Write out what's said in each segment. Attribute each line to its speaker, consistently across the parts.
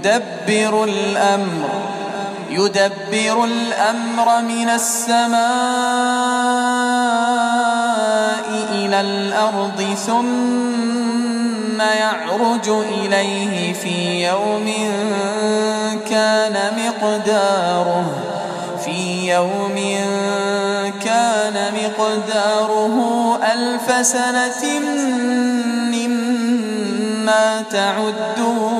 Speaker 1: يدبر الأمر يدبر الأمر من السماء إلى الأرض ثم يعرج إليه في يوم كان مقداره في يوم كان مقداره ألف سنة مما تعدون.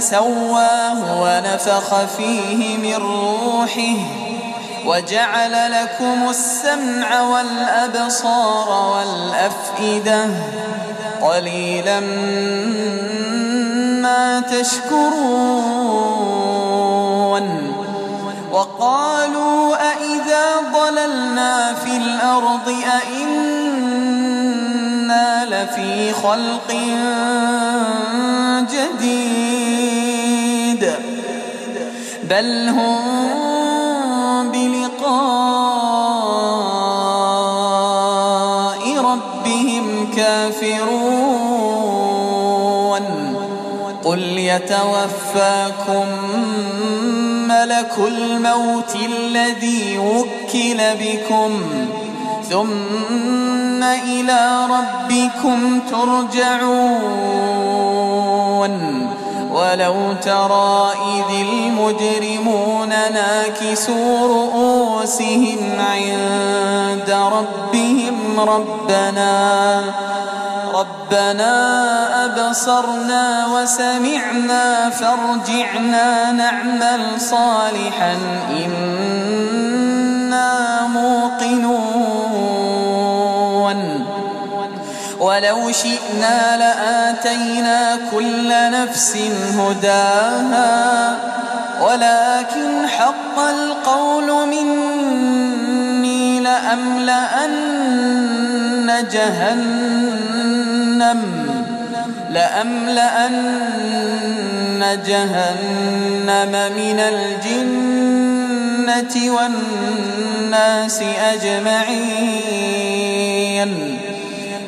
Speaker 1: ثم سواه ونفخ فيه من روحه وجعل لكم السمع والأبصار والأفئدة قليلا ما تشكرون وقالوا أئذا ضللنا في الأرض أئنا لفي خلق جديد بل هم بلقاء ربهم كافرون. قل يتوفاكم ملك الموت الذي وكل بكم. ثم إلى ربكم ترجعون. ولو ترى إذ المجرمون ناكسوا رؤوسهم عند ربهم ربنا ربنا أبصرنا وسمعنا فارجعنا نعمل صالحا إنا ولو شئنا لآتينا كل نفس هداها. ولكن حق القول مني لأملأن جهنم لأملأن جهنم من الجنة والناس أجمعين.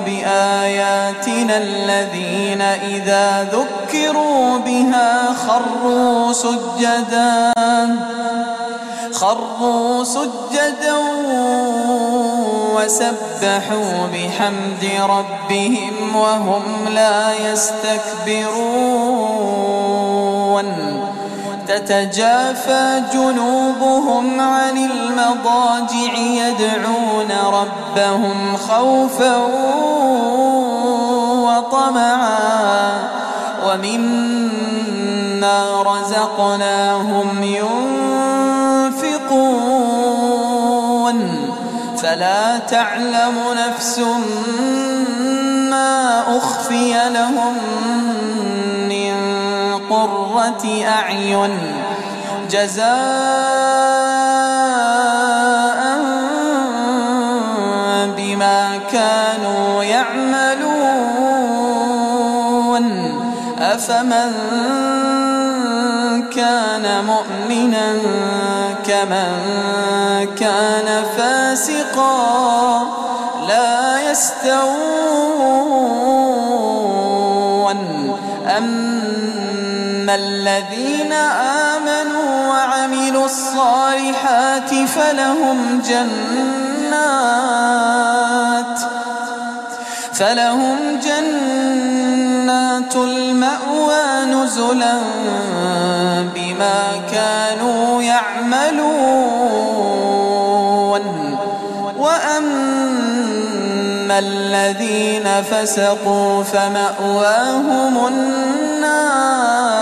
Speaker 1: بآياتنا الذين إذا ذكروا بها خروا سجدا خروا سجدا وسبحوا بحمد ربهم وهم لا يستكبرون. تتجافى جنوبهم عن المضاجع يدعون ربهم خوفا وطمعا ومما رزقناهم ينفقون فلا تعلم نفس ما أخفي لهم قرة أعين جزاء بما كانوا يعملون. أفمن كان مؤمنا كمن كان فاسقا لا يستوون. أما الذين آمنوا وعملوا الصالحات فلهم جنات فلهم جنات المأوى نزلا بما كانوا يعملون وأما الذين فسقوا فمأواهم النار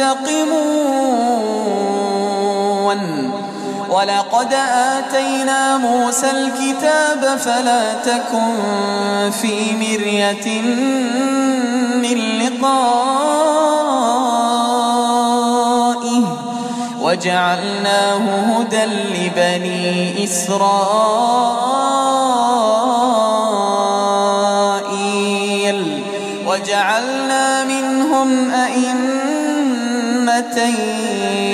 Speaker 1: منتقمون ولقد آتينا موسى الكتاب فلا تكن في مرية من لقائه. وجعلناه هدى لبني إسرائيل. وجعلنا منهم أئمة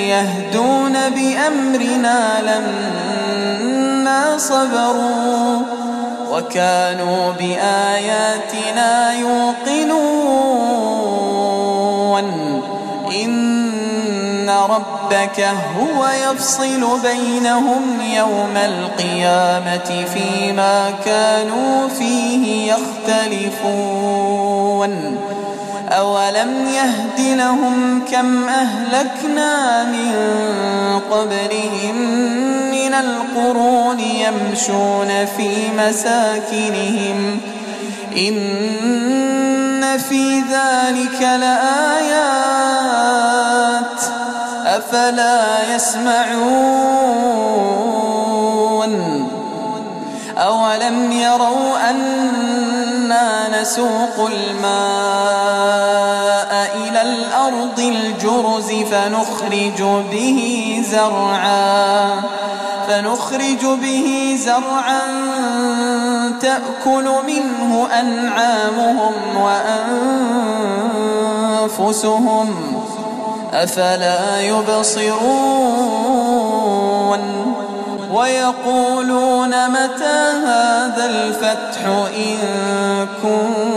Speaker 1: يهدون بأمرنا لما صبروا وكانوا بآياتنا يوقنون. إن ربك هو يفصل بينهم يوم القيامة فيما كانوا فيه يختلفون. أولم يهد لهم كم أهلكنا من قبلهم من القرون يمشون في مساكنهم إن في ذلك لآيات أفلا يسمعون أولم يروا أنا نسوق الماء الجرز فنخرج به زرعا فنخرج به زرعا تأكل منه أنعامهم وأنفسهم أفلا يبصرون؟ ويقولون متى هذا الفتح إن كنتم